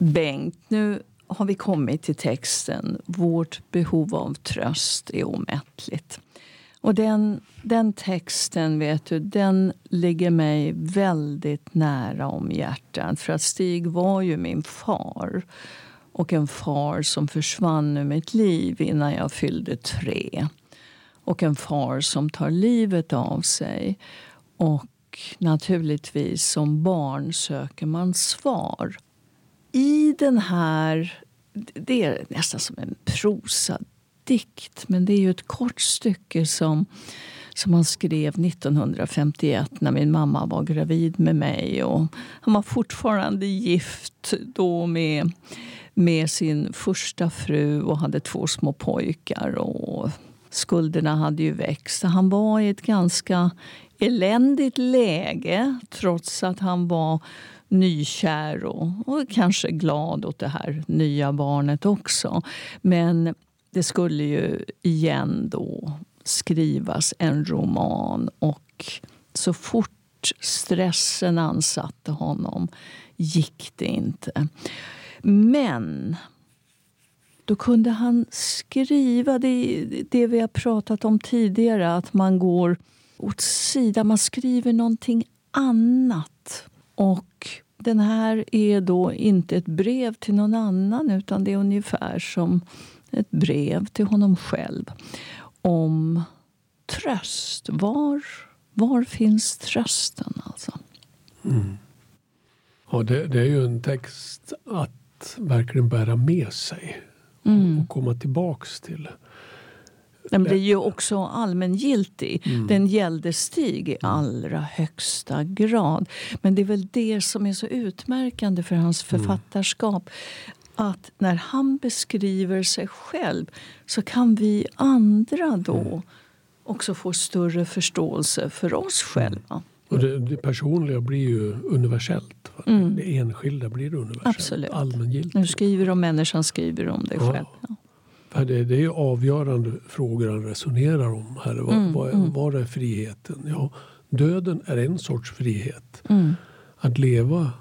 Bengt, nu har vi kommit till texten Vårt behov av tröst är omättligt. Och den, den texten vet du, den ligger mig väldigt nära om hjärtat. För att Stig var ju min far. Och en far som försvann ur mitt liv innan jag fyllde tre. Och en far som tar livet av sig. Och naturligtvis som barn söker man svar. I den här... Det är nästan som en dikt, men det är ju ett kort stycke som, som han skrev 1951 när min mamma var gravid med mig. Och han var fortfarande gift då med, med sin första fru och hade två små pojkar. Och skulderna hade ju växt. Han var i ett ganska eländigt läge trots att han var nykär och, och kanske glad åt det här nya barnet också. Men det skulle ju igen då skrivas en roman och så fort stressen ansatte honom gick det inte. Men då kunde han skriva det, det vi har pratat om tidigare, att man går åt sidan, man skriver någonting annat. Och den här är då inte ett brev till någon annan utan det är ungefär som ett brev till honom själv om tröst. Var, var finns trösten? Alltså? Mm. Ja, det, det, är ju en text att verkligen bära med sig mm. och komma tillbaks till. Den blir ju också allmängiltig. Mm. Den gällde Stig i allra högsta grad. Men det är väl det som är så utmärkande för hans mm. författarskap. Att när han beskriver sig själv så kan vi andra då mm. också få större förståelse för oss mm. själva. Och det, det, personliga blir ju universellt. Mm. Det enskilda blir universellt. Absolut. Allmängiltigt. Nu skriver om människan skriver om dig ja. själv. Ja. För det, det är ju avgörande frågor han resonerar om. Här. Vad, mm, vad, mm. vad är friheten? Ja, döden är en sorts frihet. Mm. Att leva,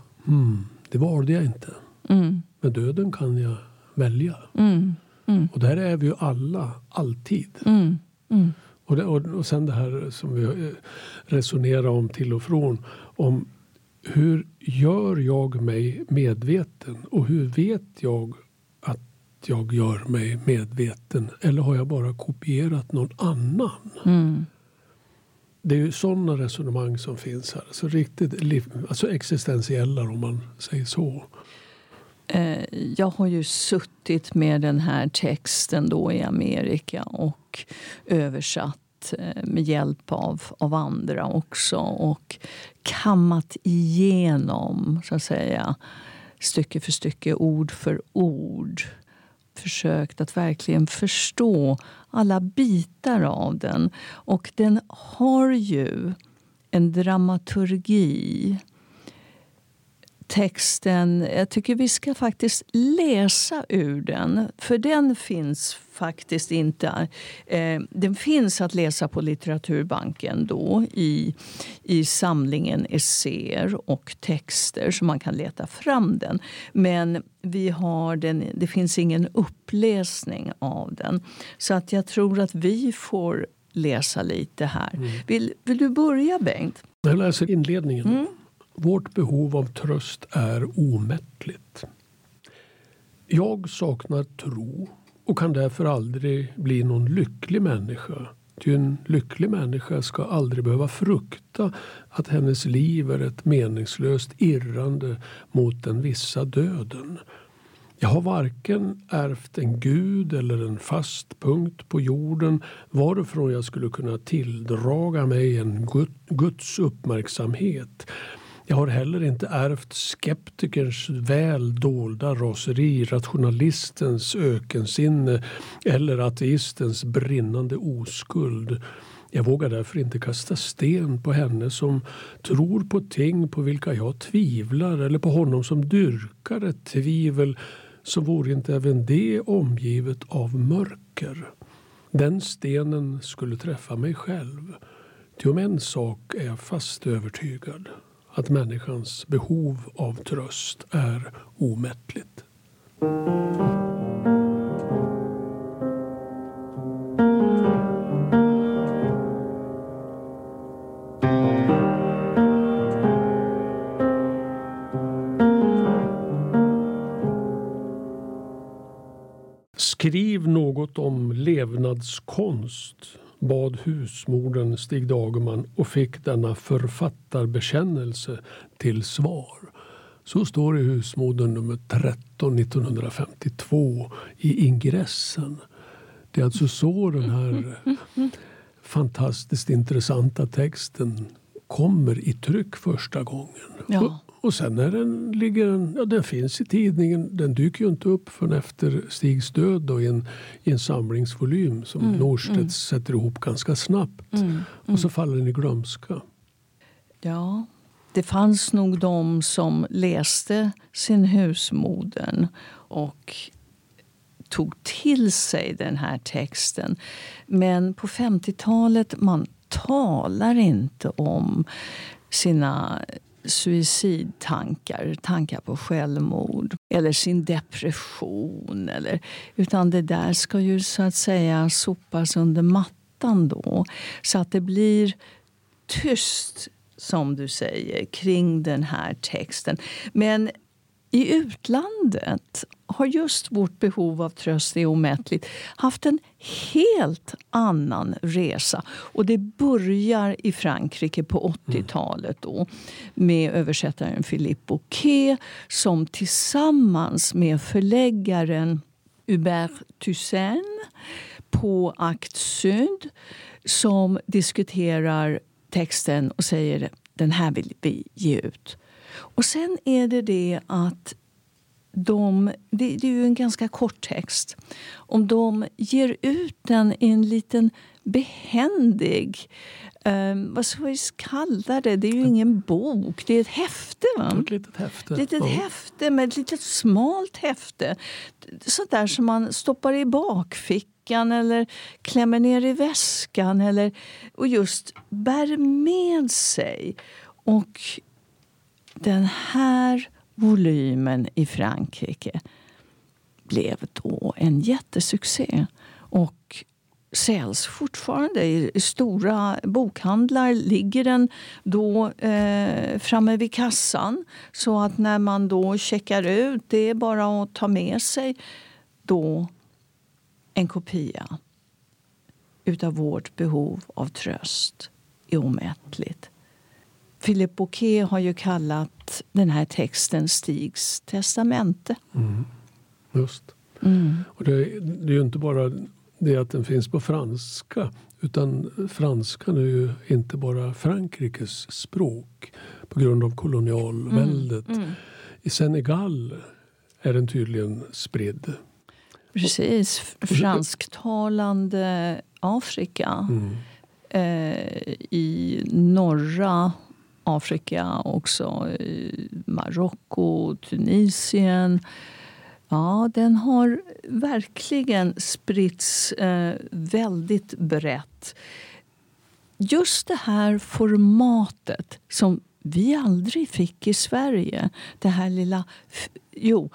det valde jag inte. Mm. Men döden kan jag välja. Mm, mm. Och där är vi ju alla, alltid. Och, det, och, och sen det här som vi eh, resonerar om till och från. Om hur gör jag mig medveten? Och hur vet jag jag gör mig medveten eller har jag bara kopierat någon annan? Mm. Det är ju sådana resonemang som finns här. Så riktigt alltså existentiella om man säger så. Eh, jag har ju suttit med den här texten då i Amerika och översatt eh, med hjälp av, av andra också och kammat igenom, så att säga stycke för stycke, ord för ord försökt att verkligen förstå alla bitar av den. Och den har ju en dramaturgi. Texten, jag tycker vi ska faktiskt läsa ur den. För den finns faktiskt inte. Eh, den finns att läsa på Litteraturbanken då i, i samlingen essäer och texter så man kan leta fram den. Men vi har den, det finns ingen uppläsning av den. Så att jag tror att vi får läsa lite här. Mm. Vill, vill du börja, Bengt? Jag läser inledningen. Mm. Vårt behov av tröst är omättligt. Jag saknar tro och kan därför aldrig bli någon lycklig människa. Ty en lycklig människa ska aldrig behöva frukta att hennes liv är ett meningslöst irrande mot den vissa döden. Jag har varken ärvt en gud eller en fast punkt på jorden varifrån jag skulle kunna tilldraga mig en Guds uppmärksamhet jag har heller inte ärvt skeptikerns väl dolda raseri, rationalistens ökensinne eller ateistens brinnande oskuld. Jag vågar därför inte kasta sten på henne som tror på ting på vilka jag tvivlar eller på honom som dyrkar ett tvivel så vore inte även det omgivet av mörker. Den stenen skulle träffa mig själv. Ty om en sak är jag fast övertygad att människans behov av tröst är omättligt. Skriv något om levnadskonst bad husmodern Stig Dagerman och fick denna författarbekännelse till svar. Så står det i Husmodern nummer 13 1952 i ingressen. Det är alltså så den här fantastiskt intressanta texten kommer i tryck första gången. Ja. Och sen när den ligger, ja den finns i tidningen, den dyker ju inte upp förrän efter Stigs död då, i, en, i en samlingsvolym som mm, Norstedt mm. sätter ihop ganska snabbt. Mm, mm. och så faller den i glömska. Ja, det fanns nog de som läste sin husmodern och tog till sig den här texten. Men på 50-talet man talar inte om sina suicidtankar, tankar på självmord eller sin depression. Eller, utan det där ska ju så att säga sopas under mattan då så att det blir tyst, som du säger, kring den här texten. Men i utlandet har just vårt behov av tröst är omättligt haft en helt annan resa. Och Det börjar i Frankrike på 80-talet då, med översättaren Philippe Bouquet som tillsammans med förläggaren Hubert Toussaint på Akt Syd som diskuterar texten och säger den här vill vi ge ut. Och sen är det det att de, det, det är ju en ganska kort text. Om de ger ut den i en liten behändig Um, vad ska vi kalla det? Det är ju ingen bok, det är ett häfte. Va? Ett litet häfte. Litet ja. häfte med ett litet smalt häfte. Sånt där som man stoppar i bakfickan eller klämmer ner i väskan eller, och just bär med sig. Och den här volymen i Frankrike blev då en jättesuccé. Och säljs fortfarande. I stora bokhandlar ligger den då eh, framme vid kassan. Så att när man då checkar ut, det är bara att ta med sig då en kopia utav vårt behov av tröst är omättligt. Philip Bouquet har ju kallat den här texten Stigs testamente. Mm. Just. Mm. Och det, det, är ju inte bara det att den finns på franska utan franskan är ju inte bara Frankrikes språk på grund av kolonialväldet. Mm. mm. I Senegal är den tydligen spridd. Precis. Fransktalande Afrika. Mm. Eh, I norra Afrika också. Eh, Marocko, Tunisien. Ja, den har verkligen spritts eh, väldigt brett. Just det här formatet som vi aldrig fick i Sverige. Det här lilla... Jo,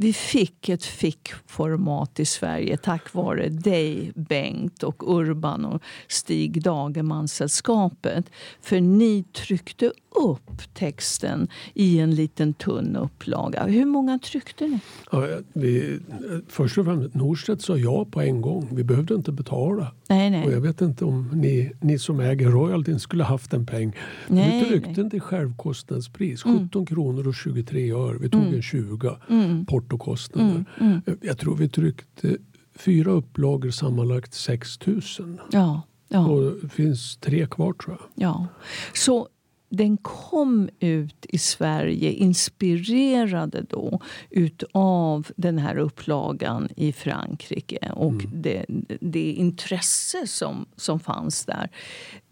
vi fick ett fickformat i Sverige tack vare dig, Bengt, och Urban och Stig Dagerman-sällskapet. För ni tryckte upp texten i en liten tunn upplaga. Hur många tryckte ni? Ja, vi, först och främst, Norstedt sa ja på en gång. Vi behövde inte betala. Nej, nej. Och jag vet inte om ni, ni som äger royaltyn skulle haft en peng. Nej, vi tryckte nej. till självkostnadspris, 17 mm. kronor och 23 öre. Vi tog mm. en 20 mm. Portokostnader. Mm. Mm. Jag tror vi tryckte fyra upplagor sammanlagt 6 000. Ja. Ja. Och det finns tre kvar tror jag. Ja. Så den kom ut i Sverige inspirerade då utav den här upplagan i Frankrike och mm. det, det intresse som, som fanns där.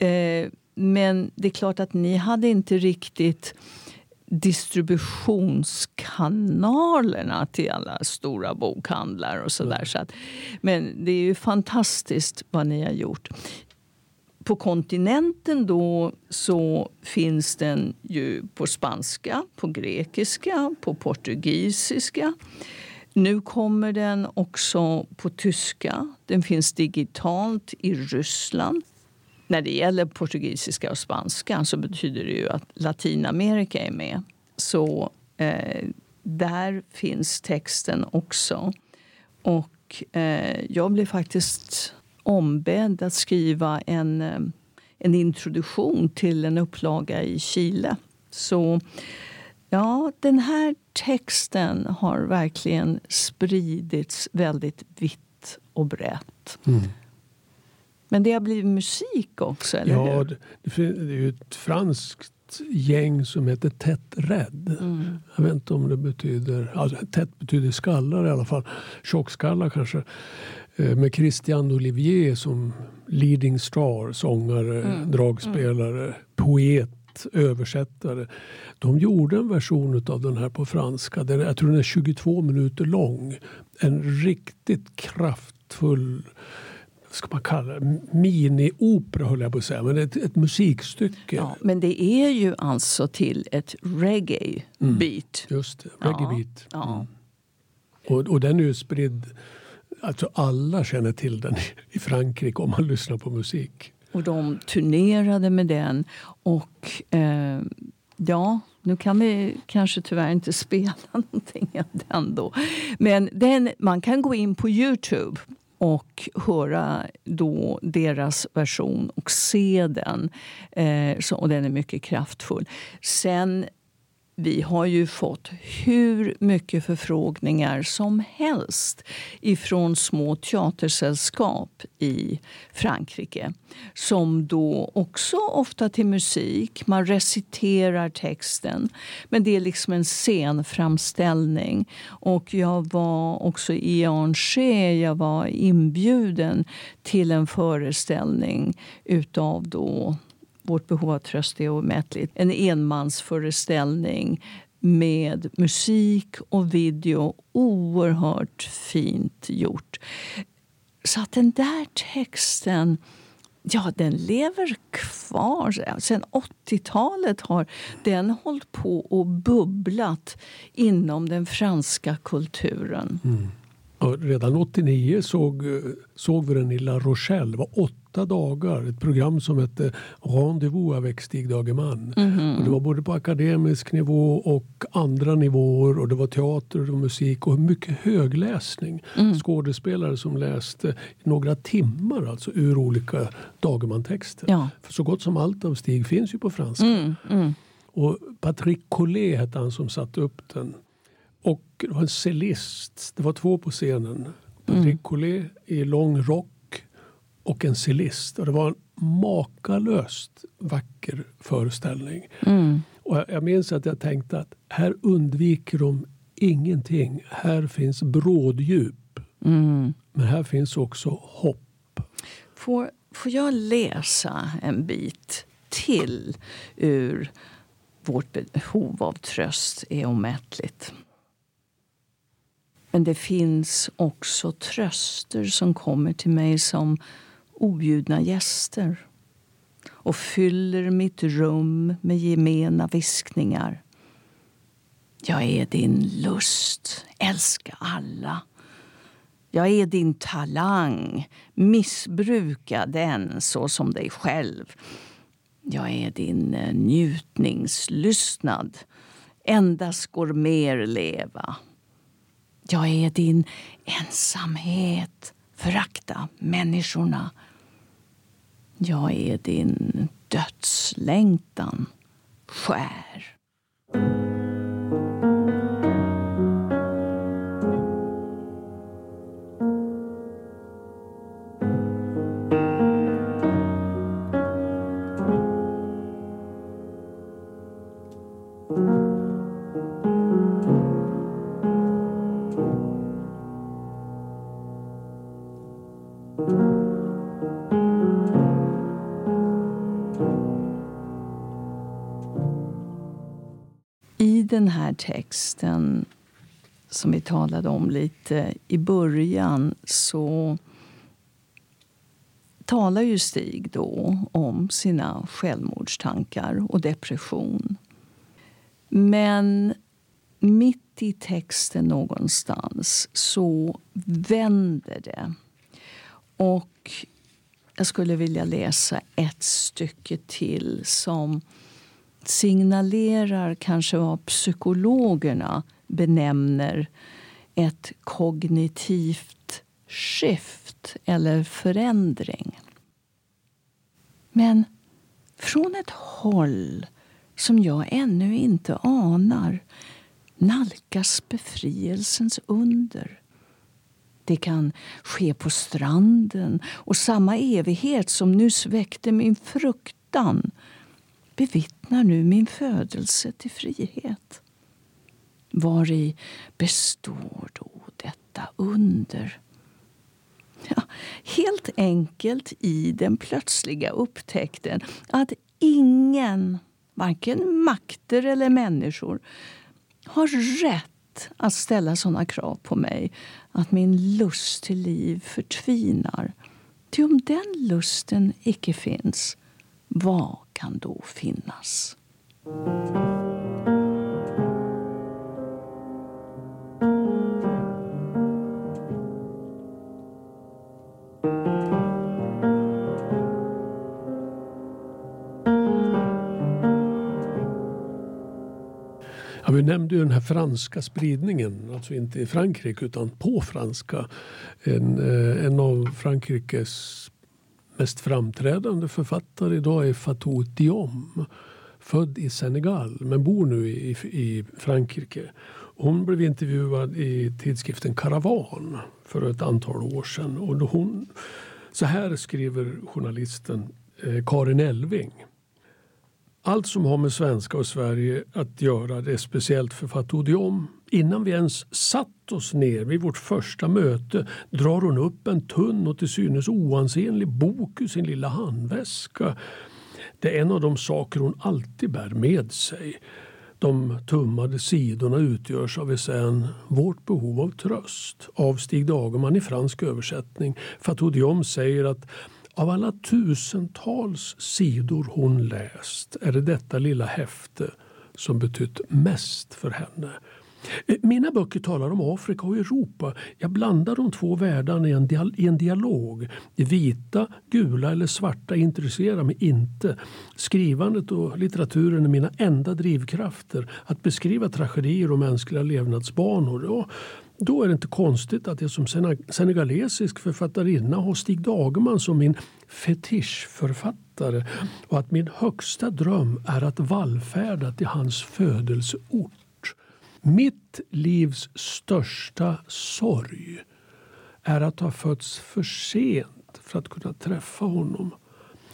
Eh, men det är klart att ni hade inte riktigt distributionskanalerna till alla stora bokhandlar och sådär. Så att, men det är ju fantastiskt vad ni har gjort. På kontinenten då så finns den ju på spanska, på grekiska, på portugisiska. Nu kommer den också på tyska. Den finns digitalt i Ryssland. När det gäller portugisiska och spanska så betyder det ju att Latinamerika är med. Så eh, där finns texten också. Och eh, jag blev faktiskt ombedd att skriva en, eh, en introduktion till en upplaga i Chile. Så ja, den här texten har verkligen spridits väldigt vitt och brett. Mm. Men det har blivit musik också, eller ja, hur? Det, det är ju ett franskt gäng som heter Tätt Rädd. Mm. Jag vet inte om det betyder... Alltså, tätt betyder skallar i alla fall. Tjockskallar kanske. Eh, med Christian Olivier som leading star, sångare, mm. dragspelare, mm. poet, översättare. De gjorde en version av den här på franska. Den, jag tror den är 22 minuter lång. En riktigt kraftfull ska man kalla det, mini-opera höll jag på att säga, men ett, ett musikstycke. Ja, men det är ju alltså till ett reggae-beat. Mm, just det, reggae-beat. Ja, mm. och, och den är ju spridd, alltså alla känner till den i Frankrike om man lyssnar på musik. Och de turnerade med den och eh, ja, nu kan vi kanske tyvärr inte spela någonting av den då. Men den, man kan gå in på Youtube och höra då deras version och se den. Eh, så, och den är mycket kraftfull. Sen vi har ju fått hur mycket förfrågningar som helst ifrån små teatersällskap i Frankrike som då också ofta till musik, man reciterar texten men det är liksom en scenframställning. Och jag var också i Angers, jag var inbjuden till en föreställning utav då vårt behov av tröst är omätligt. En enmansföreställning med musik och video. Oerhört fint gjort. Så att den där texten Ja, den lever kvar. Sen 80-talet har den hållit på och bubblat inom den franska kulturen. Mm. Och redan 89 såg, såg vi den i La Rochelle. Det var åtta dagar. Ett program som hette Rendezvous avec Stig Dagerman. Mm -hmm. och det var både på akademisk nivå och andra nivåer. Och Det var teater och musik och mycket högläsning. Mm. Skådespelare som läste några timmar alltså ur olika Dagerman-texter. Ja. För så gott som allt av Stig finns ju på franska. Mm, mm. Och Patrick Collet hette han som satte upp den. Och det var en cellist. Det var två på scenen. Patrick mm. Collet i lång rock och en cellist. Och det var en makalöst vacker föreställning. Mm. Och jag minns att jag tänkte att här undviker de ingenting. Här finns bråddjup. Mm. Men här finns också hopp. Får, får jag läsa en bit till ur Vårt behov av tröst är omätligt. Men det finns också tröster som kommer till mig som objudna gäster och fyller mitt rum med gemena viskningar. Jag är din lust, älska alla. Jag är din talang, missbruka den så som dig själv. Jag är din eh, njutningslystnad, endast går mer leva. Jag är din ensamhet, förakta människorna. Jag är din dödslängtan, skär. Den här texten som vi talade om lite i början så talar ju Stig då om sina självmordstankar och depression. Men mitt i texten någonstans så vänder det. Och jag skulle vilja läsa ett stycke till som signalerar kanske vad psykologerna benämner ett kognitivt skift eller förändring. Men från ett håll som jag ännu inte anar nalkas befrielsens under. Det kan ske på stranden och samma evighet som nyss väckte min fruktan bevittnar nu min födelse till frihet. Vari består då detta under? Ja, helt enkelt i den plötsliga upptäckten att ingen, varken makter eller människor har rätt att ställa såna krav på mig att min lust till liv förtvinar. Ty om den lusten icke finns, vad kan då finnas? Ja, vi nämnde ju den här franska spridningen, alltså inte i Frankrike utan på franska. En, eh, en av Frankrikes mest framträdande författare idag är Fatou Diom. Född i Senegal men bor nu i, i Frankrike. Hon blev intervjuad i tidskriften Karavan för ett antal år sedan. Och hon, så här skriver journalisten eh, Karin Elving. Allt som har med svenska och Sverige att göra det är speciellt för Fatou Diom. Innan vi ens satt oss ner vid vårt första möte drar hon upp en tunn och till synes oansenlig bok ur sin lilla handväska. Det är en av de saker hon alltid bär med sig. De tummade sidorna utgörs av essän Vårt behov av tröst av Stig Dagerman i fransk översättning. Fatou Diom säger att av alla tusentals sidor hon läst är det detta lilla häfte som betytt mest för henne. Eh, mina böcker talar om Afrika och Europa. Jag blandar de två världarna i en, dial i en dialog. Det vita, gula eller svarta intresserar mig inte. Skrivandet och litteraturen är mina enda drivkrafter. Att beskriva tragedier och mänskliga levnadsbanor. Och då är det inte konstigt att jag som senegalesisk författarinna har Stig Dagerman som min fetischförfattare och att min högsta dröm är att vallfärda till hans födelseort. Mitt livs största sorg är att ha fötts för sent för att kunna träffa honom.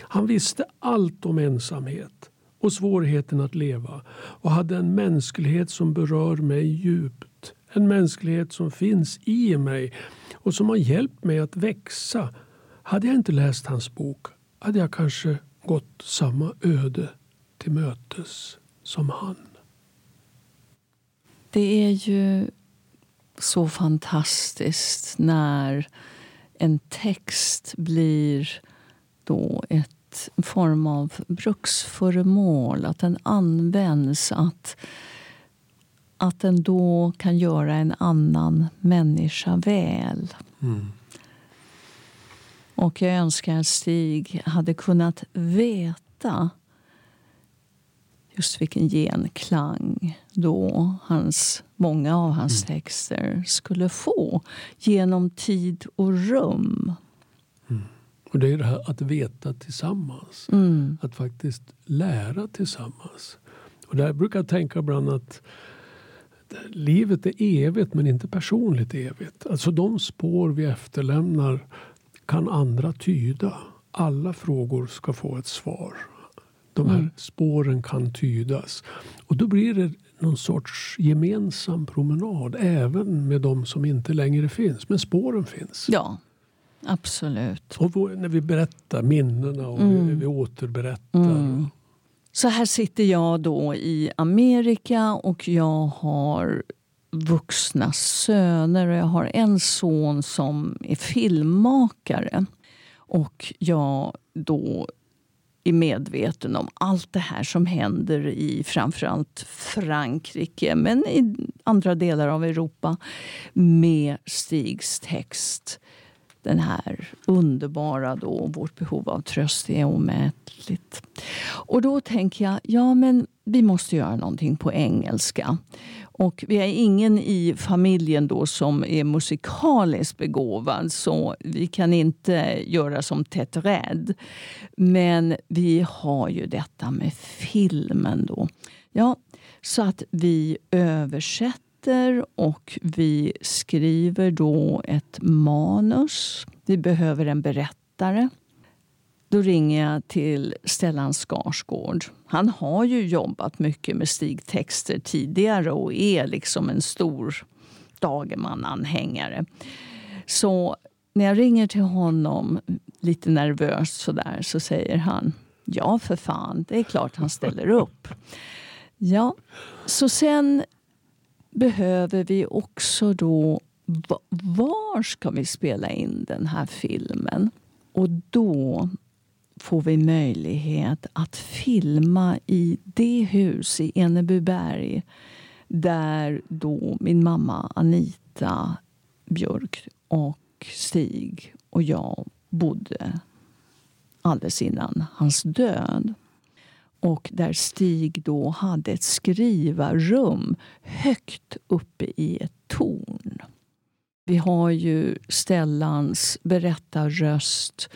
Han visste allt om ensamhet och svårigheten att leva och hade en mänsklighet som berör mig djupt. En mänsklighet som finns i mig och som har hjälpt mig att växa. Hade jag inte läst hans bok hade jag kanske gått samma öde till mötes som han. Det är ju så fantastiskt när en text blir då ett form av bruksföremål. Att den används. Att, att den då kan göra en annan människa väl. Mm. Och jag önskar att Stig hade kunnat veta just vilken genklang då hans, många av hans mm. texter skulle få genom tid och rum. Mm. Och Det är det här att veta tillsammans. Mm. Att faktiskt lära tillsammans. Och där brukar jag tänka ibland att livet är evigt men inte personligt evigt. Alltså de spår vi efterlämnar kan andra tyda. Alla frågor ska få ett svar de här mm. spåren kan tydas. Och då blir det någon sorts gemensam promenad även med de som inte längre finns. Men spåren finns. Ja, absolut. Och när vi berättar minnena och mm. vi, vi återberättar. Mm. Så här sitter jag då i Amerika och jag har vuxna söner och jag har en son som är filmmakare. Och jag då är medveten om allt det här som händer i framförallt Frankrike men i andra delar av Europa med Stigs text. Den här underbara då, vårt behov av tröst är omätligt. Och då tänker jag, ja men vi måste göra någonting på engelska. Och vi är ingen i familjen då som är musikaliskt begåvad så vi kan inte göra som Ted Red. Men vi har ju detta med filmen då. Ja, så att vi översätter och vi skriver då ett manus. Vi behöver en berättare. Då ringer jag till Stellan Skarsgård. Han har ju jobbat mycket med stigtexter tidigare och är liksom en stor Dagerman-anhängare. Så när jag ringer till honom lite nervöst sådär så säger han Ja, för fan, det är klart han ställer upp. Ja, så sen behöver vi också då... Var ska vi spela in den här filmen? Och då får vi möjlighet att filma i det hus i Enebyberg där då min mamma Anita Björk och Stig och jag bodde alldeles innan hans död. Och där Stig då hade ett skrivarrum högt uppe i ett torn. Vi har ju Stellans berättarröst.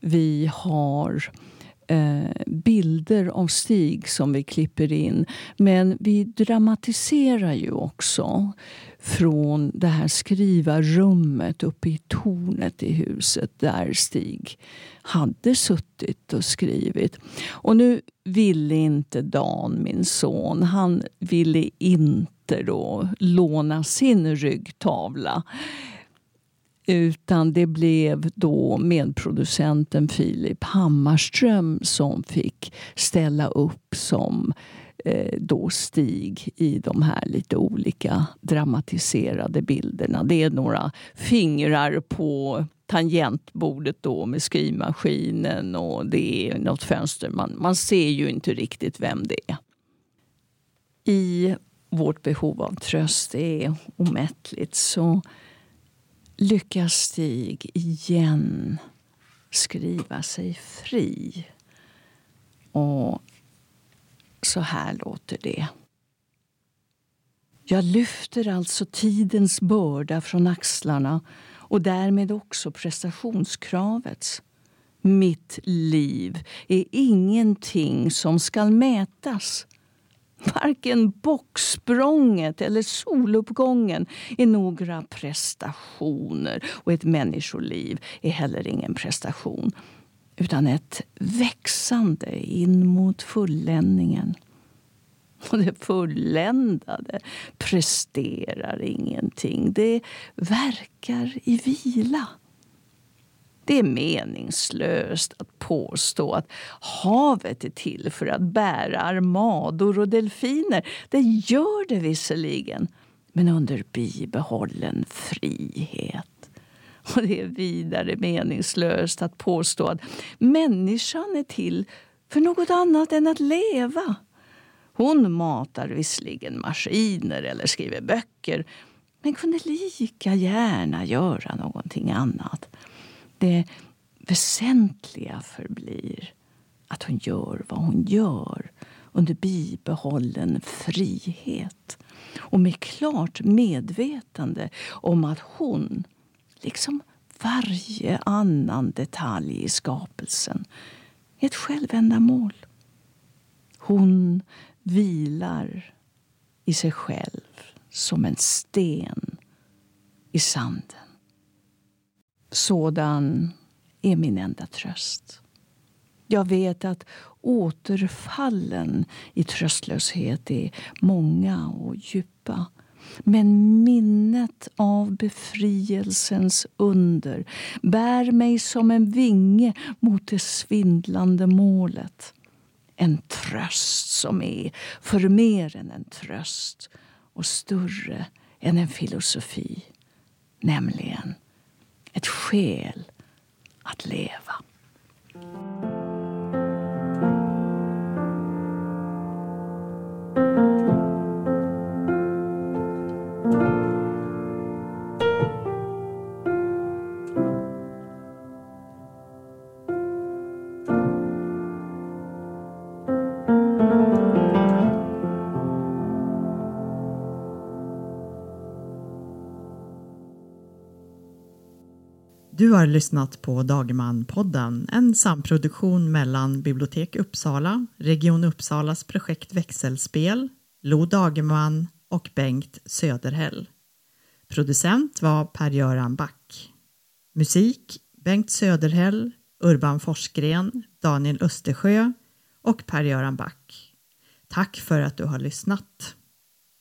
Vi har eh, Eh, bilder av Stig som vi klipper in. Men vi dramatiserar ju också från det här skrivarrummet uppe i tornet i huset där Stig hade suttit och skrivit. Och nu ville inte Dan, min son, han ville inte då låna sin ryggtavla. Utan det blev då medproducenten Filip Hammarström som fick ställa upp som eh, då Stig i de här lite olika dramatiserade bilderna. Det är några fingrar på tangentbordet då med skrivmaskinen och det är något fönster. Man, man ser ju inte riktigt vem det är. I vårt behov av tröst är omättligt så lyckas Stig igen skriva sig fri. Och så här låter det. Jag lyfter alltså tidens börda från axlarna och därmed också prestationskravets. Mitt liv är ingenting som skall mätas. Varken bocksprånget eller soluppgången är några prestationer och ett människoliv är heller ingen prestation utan ett växande in mot fulländningen. Och det fulländade presterar ingenting. Det verkar i vila. Det är meningslöst att påstå att havet är till för att bära armador och delfiner. Det gör det visserligen, men under bibehållen frihet. Och det är vidare meningslöst att påstå att människan är till för något annat än att leva. Hon matar visserligen maskiner eller skriver böcker men kunde lika gärna göra någonting annat. Det väsentliga förblir att hon gör vad hon gör under bibehållen frihet och med klart medvetande om att hon, liksom varje annan detalj i skapelsen, är ett självändamål. Hon vilar i sig själv som en sten i sanden. Sådan är min enda tröst. Jag vet att återfallen i tröstlöshet är många och djupa. Men minnet av befrielsens under bär mig som en vinge mot det svindlande målet. en tröst som är för mer än en tröst och större än en filosofi, nämligen ett skäl att leva. Du har lyssnat på Dagerman-podden, en samproduktion mellan Bibliotek Uppsala, Region Uppsalas projekt Växelspel, Lo Dagerman och Bengt Söderhäll. Producent var Per-Göran Back. Musik Bengt Söderhäll, Urban Forsgren, Daniel Östersjö och Per-Göran Back. Tack för att du har lyssnat.